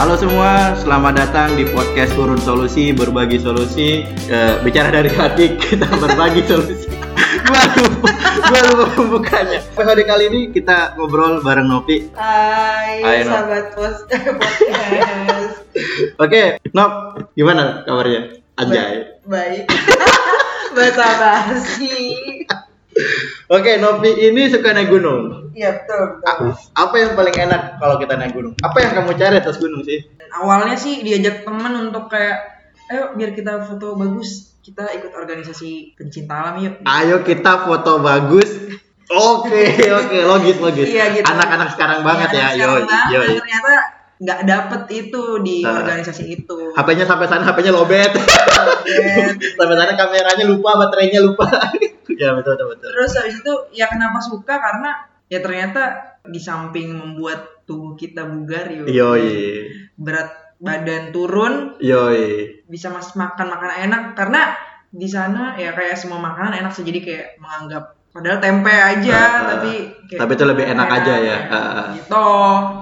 Halo semua, selamat datang di podcast Turun Solusi, berbagi solusi. Eh, bicara dari hati, kita berbagi solusi. gua lupa, gua lupa pembukanya. Episode kali ini kita ngobrol bareng Novi. Hai, Hai, Nop. sahabat pos podcast. Oke, Nop, gimana kabarnya? Anjay. Baik. Bahasa basi. Oke, Novi ini suka naik gunung. Iya betul, betul. Apa yang paling enak kalau kita naik gunung? Apa yang kamu cari atas gunung sih? Awalnya sih diajak temen untuk kayak, ayo biar kita foto bagus, kita ikut organisasi pencinta alam yuk. Ayo kita foto bagus. Oke, oke, logis, logis. Iya, gitu. Anak-anak sekarang banget ya, Iya, sekarang yoi, banget. yoi. Ternyata nggak dapet itu di Ah. organisasi itu. HP-nya sampai sana HP-nya lobet. sampai sana kameranya lupa, baterainya lupa. ya betul betul betul. Terus habis itu ya kenapa suka karena ya ternyata di samping membuat tubuh kita bugar yuk. Yoi. berat badan turun Yoi. bisa mas makan makanan enak karena di sana ya kayak semua makanan enak sih jadi kayak menganggap padahal tempe aja Ah, ah. tapi kayak Tapi itu lebih enak aja ya. Ah. gitu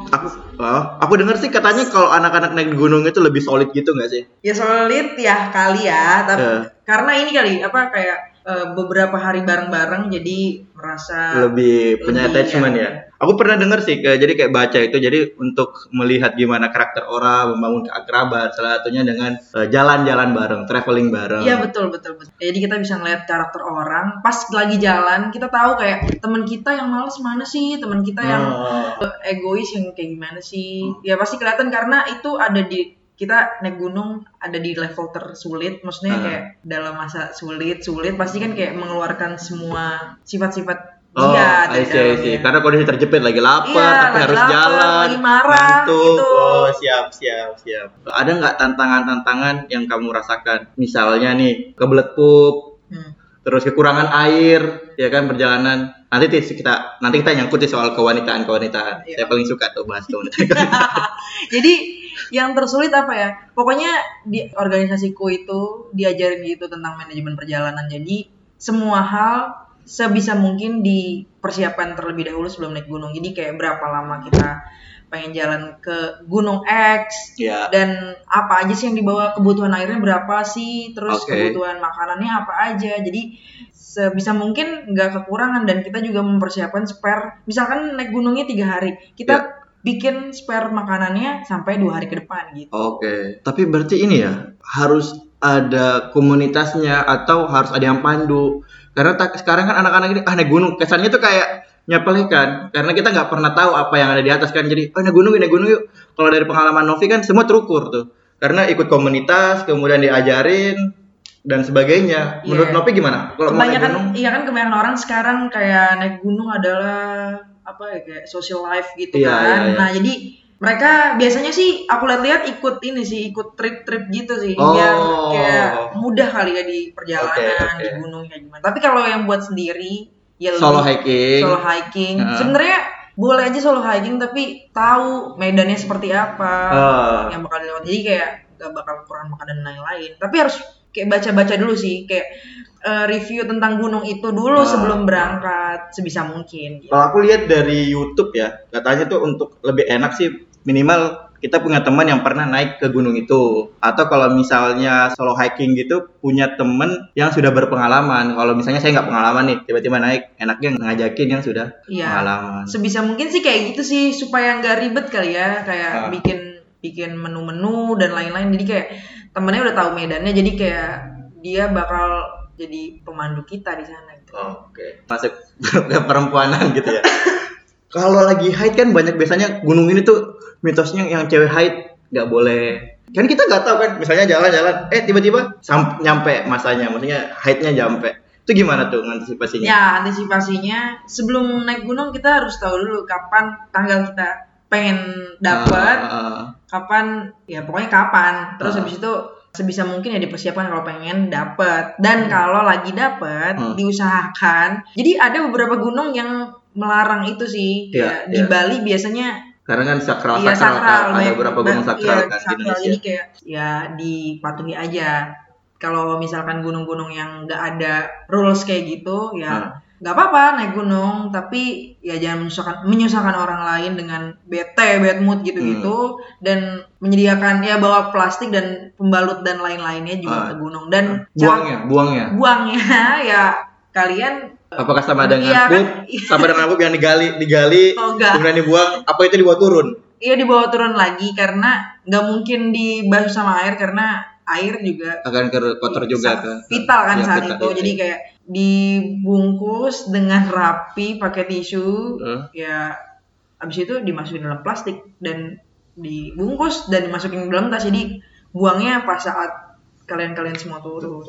Aku oh, aku dengar sih katanya kalau anak-anak naik gunung itu lebih solid gitu nggak sih? ya solid ya kali ya tapi Ya. karena ini kali apa kayak eh, beberapa hari bareng-bareng jadi merasa lebih punya lebih, attachment ya. ya. Aku pernah dengar sih, kayak, jadi kayak baca itu, jadi untuk melihat gimana karakter orang, membangun keakraban, salah satunya dengan eh, jalan-jalan bareng, traveling bareng. Iya betul betul betul. Jadi kita bisa ngeliat karakter orang pas lagi jalan kita tahu kayak teman kita yang males mana sih, teman kita yang Oh. egois yang kayak gimana sih ya pasti kelihatan karena itu ada di kita naik gunung ada di level tersulit maksudnya Ah. kayak dalam masa sulit sulit pasti kan kayak mengeluarkan semua sifat-sifat Oh, dia I see, I see. Karena kondisi terjepit lagi lapar, Iya, tapi lagi harus lapar, jalan, lagi marah, ngantuk. gitu. Oh, siap, siap, siap. Ada nggak tantangan-tantangan yang kamu rasakan? Misalnya nih, kebelet pup, Hmm. terus kekurangan air, ya kan perjalanan. Nanti kita nanti kita nyangkut sih soal kewanitaan kewanitaan. Iya. Saya paling suka tuh bahas kewanitaan. jadi yang tersulit apa ya pokoknya di organisasiku itu diajarin gitu tentang manajemen perjalanan jadi semua hal sebisa mungkin dipersiapkan terlebih dahulu sebelum naik gunung jadi kayak berapa lama kita pengen jalan ke gunung X ya. dan apa aja sih yang dibawa kebutuhan airnya berapa sih terus Oke. kebutuhan makanannya apa aja jadi sebisa mungkin nggak kekurangan dan kita juga mempersiapkan spare misalkan naik gunungnya tiga hari kita Ya. bikin spare makanannya sampai dua hari ke depan gitu Oke, tapi berarti ini ya harus ada komunitasnya atau harus ada yang pandu. Karena tak, sekarang kan anak-anak ini ah naik gunung kesannya tuh kayak nyepelekan karena kita nggak pernah tahu apa yang ada di atas kan jadi oh naik gunung naik gunung yuk. Kalau dari pengalaman Novi kan semua terukur tuh. Karena ikut komunitas, kemudian diajarin dan sebagainya. Menurut Iya. Novi gimana? Kalau mau naik kebanyakan gunung? iya kan kebanyakan orang sekarang kayak naik gunung adalah apa ya kayak social life gitu Iya, kan iya, iya. nah jadi mereka biasanya sih aku lihat-lihat ikut ini sih ikut trip-trip gitu sih Oh. biar kayak mudah kali ya di perjalanan Oke, oke. di gunung kayak gimana tapi kalau yang buat sendiri ya lebih Solo hiking. solo hiking Heeh. sebenarnya boleh aja solo hiking tapi tahu medannya seperti apa Ah. yang bakal dilewati jadi kayak gak bakal kurang makan dan lain-lain tapi harus kayak baca-baca dulu sih kayak eh, review tentang gunung itu dulu Ah. sebelum berangkat sebisa mungkin gitu. Kalau aku lihat dari YouTube ya, katanya tuh untuk lebih enak sih minimal kita punya teman yang pernah naik ke gunung itu. Atau kalau misalnya solo hiking gitu punya temen yang sudah berpengalaman. Kalau misalnya saya nggak pengalaman nih, tiba-tiba naik, enaknya ngajakin yang sudah Iya. pengalaman. sebisa mungkin sih kayak gitu sih supaya nggak ribet kali ya kayak Ah. bikin bikin menu-menu dan lain-lain jadi kayak temennya udah tahu medannya jadi kayak dia bakal jadi pemandu kita di sana gitu. Oke, masuk ke perempuanan gitu ya. Kalau lagi haid kan banyak biasanya gunung ini tuh mitosnya yang cewek haid nggak boleh. Kan kita nggak tahu kan, misalnya jalan-jalan, eh tiba-tiba nyampe masanya, maksudnya haidnya nyampe. Itu gimana tuh antisipasinya? Ya antisipasinya sebelum naik gunung kita harus tahu dulu kapan tanggal kita pengen dapat, Ah, ah, kapan ya pokoknya kapan. Terus Ah. habis itu sebisa mungkin ya dipersiapkan kalau pengen dapat. Dan kalau lagi dapat Hmm. diusahakan. Jadi ada beberapa gunung yang melarang itu sih. Iya, Kayak di iya. Bali biasanya Karena kan sakral iya sakral, kan. ada beberapa gunung sakral iya, kan di sakral. Indonesia. Jadi kayak ya dipatuhi aja. Kalau misalkan gunung-gunung yang nggak ada rules kayak gitu, ya Hmm. nggak apa-apa naik gunung tapi ya jangan menyusahkan menyusahkan orang lain dengan bete bad mood gitu-gitu dan menyediakan ya bawa plastik dan pembalut dan lain-lainnya juga Ah. ke gunung dan Buangnya, buangnya. buangnya ya kalian Apakah sama dengan Iya, kan? Sama dengan pup yang digali, digali, Oh, enggak. kemudian dibuang? Apa itu dibawa turun? Iya dibawa turun lagi karena nggak mungkin dibasuh sama air karena air juga Akan ke kotor juga sangat kan? vital kan Iya, saat vital, itu. iya. Jadi kayak dibungkus dengan rapi pakai tisu, Eh. ya abis itu dimasukin dalam plastik dan dibungkus dan dimasukin dalam tas. Jadi buangnya pas saat kalian-kalian semua turun.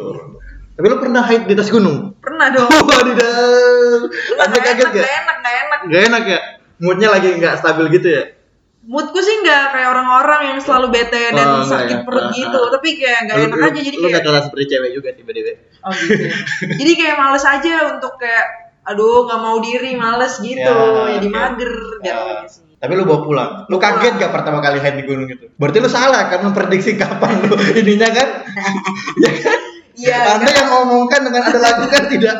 Tapi lu pernah hike di atas gunung? Pernah dong. Wadidaw. Anda kaget enak, gak? nggak enak, nggak enak. Gak enak ya? Moodnya lagi nggak stabil gitu ya? Moodku sih nggak kayak orang-orang yang selalu bete dan Oh, sakit ya? perut gitu. ah. Tapi kayak Lu- enak lu- aja. Jadi Lu kayak gak kalah seperti cewek juga tiba-tiba? Oh gitu. ya. Jadi kayak males aja untuk kayak aduh nggak mau diri males gitu. Ya, Jadi oke. mager Ya. sih. Tapi lu bawa pulang. Lu kaget gak pertama kali hike di gunung itu? Berarti lu salah kan memprediksi kapan lu ininya kan? ya kan? Iya. Anda yang ngomongkan dengan Anda lakukan tidak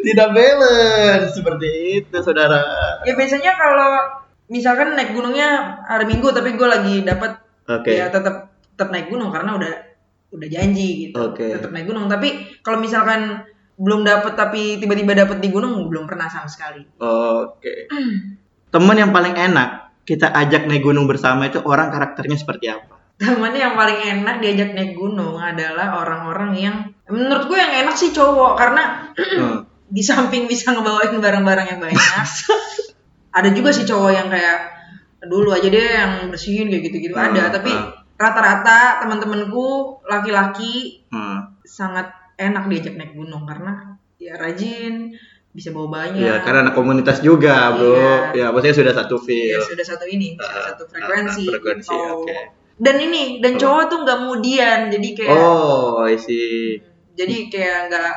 tidak balance seperti itu, saudara. Ya biasanya kalau misalkan naik gunungnya hari Minggu tapi gue lagi dapat Oke. ya tetap tetap naik gunung karena udah udah janji gitu. Oke. Tetap naik gunung. Tapi kalau misalkan belum dapat tapi tiba-tiba dapat di gunung belum pernah sama sekali. Oke. Temen yang paling enak kita ajak naik gunung bersama itu orang karakternya seperti apa? Temennya yang paling enak diajak naik gunung adalah orang-orang yang menurut gue yang enak sih cowok karena Hmm. di samping bisa ngebawain barang-barang yang banyak ada juga sih cowok yang kayak dulu aja deh yang bersihin kayak gitu-gitu Hmm, ada tapi hmm. rata-rata teman-temanku laki-laki Hmm. sangat enak diajak naik gunung karena ya rajin bisa bawa banyak Ya, karena anak komunitas juga, Bro. Iya. Ya, maksudnya sudah satu Ya, feel. sudah satu ini sudah Ah, satu frekuensi, ah, frekuensi, gitu. oke. Dan ini dan cowok tuh nggak mudian jadi kayak Oh, I see. jadi kayak nggak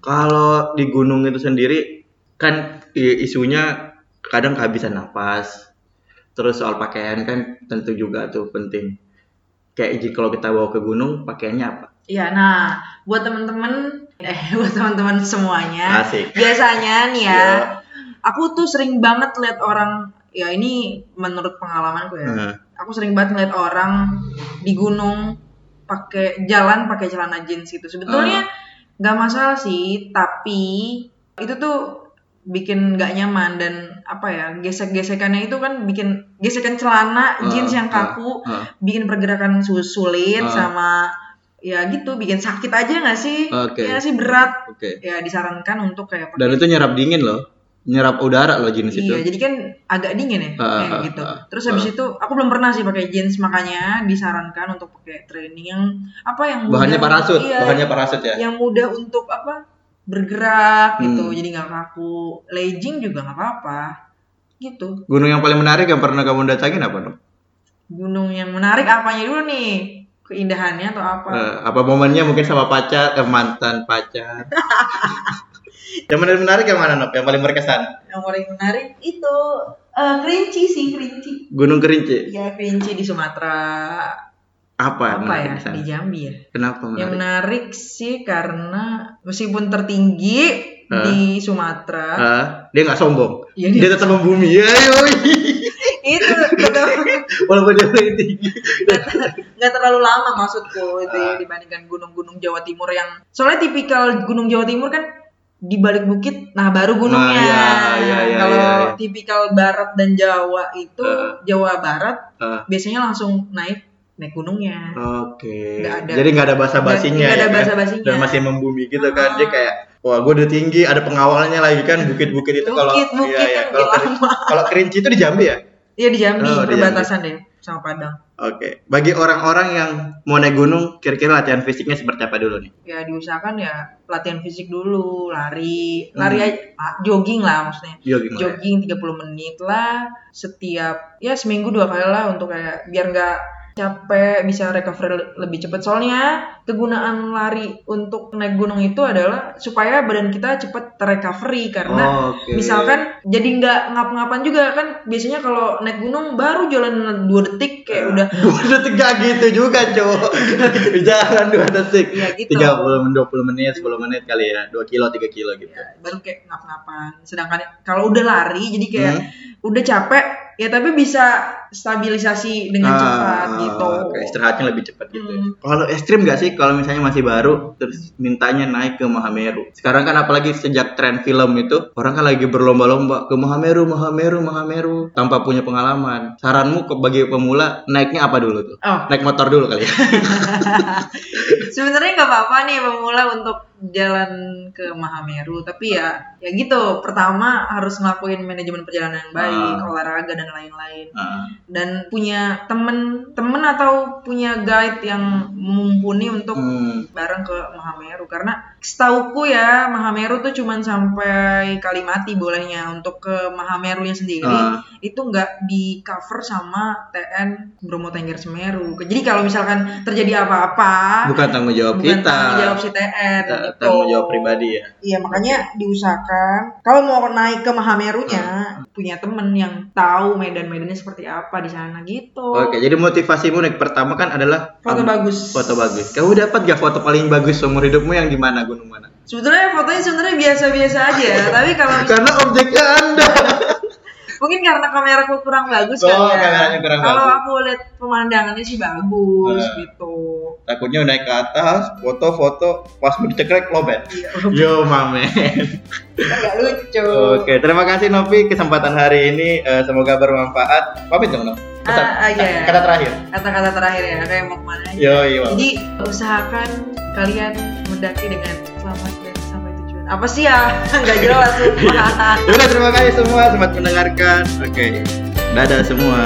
Kalau di gunung itu sendiri kan isunya kadang kehabisan napas. Terus soal pakaian kan tentu juga tuh penting. Kayak jadi kalau kita bawa ke gunung pakaiannya apa? Ya, nah, buat teman-teman, eh, buat teman-teman semuanya, Asik. biasanya nih ya, Ya. aku tuh sering banget lihat orang, ya ini menurut pengalamanku ya, Nah, aku sering banget lihat orang di gunung pakai jalan pakai celana jeans gitu. Sebetulnya nggak masalah sih, tapi itu tuh bikin nggak nyaman dan apa ya gesek-gesekannya itu kan bikin gesekan celana Ah, jeans yang ah, kaku ah. bikin pergerakan su- sulit Ah. sama ya gitu bikin sakit aja nggak sih Oke. ya sih berat Oke. ya disarankan untuk kayak Dan itu nyerap dingin loh. Nyerap udara loh jeans itu. iya jadi kan agak dingin ya Ah, kayak gitu ah, terus habis ah. itu aku belum pernah sih pakai jeans makanya disarankan untuk pakai training yang apa yang Bahannya mudah- parasut, iya, bahannya parasut ya. yang mudah untuk apa bergerak gitu Hmm. jadi nggak kaku legging juga nggak apa-apa gitu Gunung yang paling menarik yang pernah kamu datangin apa dong? gunung yang menarik apanya dulu nih keindahannya atau apa Eh, apa momennya mungkin sama pacar, eh, mantan pacar. yang menarik menarik yang mana Nop? Yang paling berkesan? yang paling menarik itu eh, kerinci sih kerinci Gunung Kerinci. ya kerinci di Sumatera Apa, yang apa menarik ya di Jambi ya Kenapa yang menarik? menarik sih karena meskipun tertinggi Hah? di Sumatera Hah? dia nggak sombong. Iya, dia, dia- tetap membumi. Ya, itu tetap Walaupun dia paling tinggi. nggak terlalu lama maksudku itu ya, Ah. dibandingkan gunung-gunung Jawa Timur yang soalnya tipikal gunung Jawa Timur kan di balik bukit nah baru gunungnya Nah, iya, iya, kalau iya, iya. tipikal Barat dan Jawa itu Ah. Jawa Barat Ah, biasanya langsung naik naik gunungnya Oke. Ada. Jadi nggak ada basa-basinya. Nggak ada ya kan? basa-basinya. Dan masih membumi gitu kan. Dia Ah. kayak Wah, gue udah tinggi, ada pengawalnya lagi kan, bukit-bukit itu kalau Bukit, bukit iya, kan Kalau Kerinci- itu di Jambi ya? Iya di Jambi Oh, di perbatasan deh sama Padang Oke. Bagi orang-orang yang mau naik gunung, kira-kira latihan fisiknya seperti apa dulu nih? ya diusahakan ya latihan fisik dulu lari Hmm. lari aja ah, jogging lah maksudnya Jogging. ya. jogging 30 menit lah setiap ya seminggu dua kali lah untuk kayak biar nggak capek bisa recovery lebih cepat soalnya kegunaan lari untuk naik gunung itu adalah supaya badan kita cepat terrecovery. Karena Oke. misalkan jadi nggak ngap-ngapan juga kan biasanya kalau naik gunung baru jalan dua detik kayak udah dua detik gak gitu juga cowok jalan dua detik. Iya, gitu. tiga puluh dua puluh menit 10 menit kali ya. Dua kilo tiga kilo gitu. Ya, baru kayak ngap-ngapan. Sedangkan kalau udah lari jadi kayak Hmm. udah capek ya tapi bisa stabilisasi dengan Ah, cepat gitu. oke, istirahatnya lebih cepat gitu Hmm. kalau ekstrim gak sih? Kalau misalnya masih baru terus mintanya naik ke Mahameru. Sekarang kan apalagi sejak tren film itu orang kan lagi berlomba-lomba ke Mahameru Mahameru Mahameru tanpa punya pengalaman. Saranmu ke bagi pemula naiknya apa dulu tuh? Oh. naik motor dulu kali ya. Sebenarnya nggak apa-apa nih pemula untuk jalan ke Mahameru, tapi ya ya gitu. Pertama harus ngelakuin manajemen perjalanan yang baik, Ah. olahraga dan lain-lain. Ah, Dan punya temen temen atau punya guide yang mumpuni untuk hmm. bareng ke Mahameru karena setauku ya Mahameru tuh cuman sampai Kalimati bolehnya untuk ke Mahamerunya sendiri Ah. itu nggak di cover sama TN Bromo Tengger Semeru. Jadi kalau misalkan terjadi apa-apa bukan tanggung jawab bukan kita tanggung jawab si TN Ta- gitu. tanggung jawab pribadi ya Iya makanya diusahakan kalau mau naik ke Mahamerunya punya temen yang tahu medan-medannya seperti apa di sana gitu. Oke, jadi motivasimu nih pertama kan adalah Foto bagus. Foto bagus. Kamu dapat gak foto paling bagus seumur hidupmu yang di mana gunung mana? Sebetulnya fotonya sebenarnya biasa-biasa aja, tapi kalau mis- Karena objeknya Anda. mungkin karena kameraku kurang bagus Oh, kali ya. kameranya kurang kalau bagus. aku lihat pemandangannya sih bagus Eh. gitu. Takutnya naik ke atas, foto-foto pas mau dicekrek lobet. Iya, Yo, mamen. agak lucu. Oke, terima kasih Novi kesempatan hari ini Eh, semoga bermanfaat. Pamit dong, Nov. Pesan- Ah, ah, iya. Kata terakhir. Kata-kata terakhir ya, kayak mau ke mana aja. Yo, yo. Jadi usahakan kalian mendaki dengan selamat dan sampai tujuan. Apa sih ya? Nggak jelas sumpah. Udah, terima kasih semua sempat mendengarkan. Oke. Dadah semua.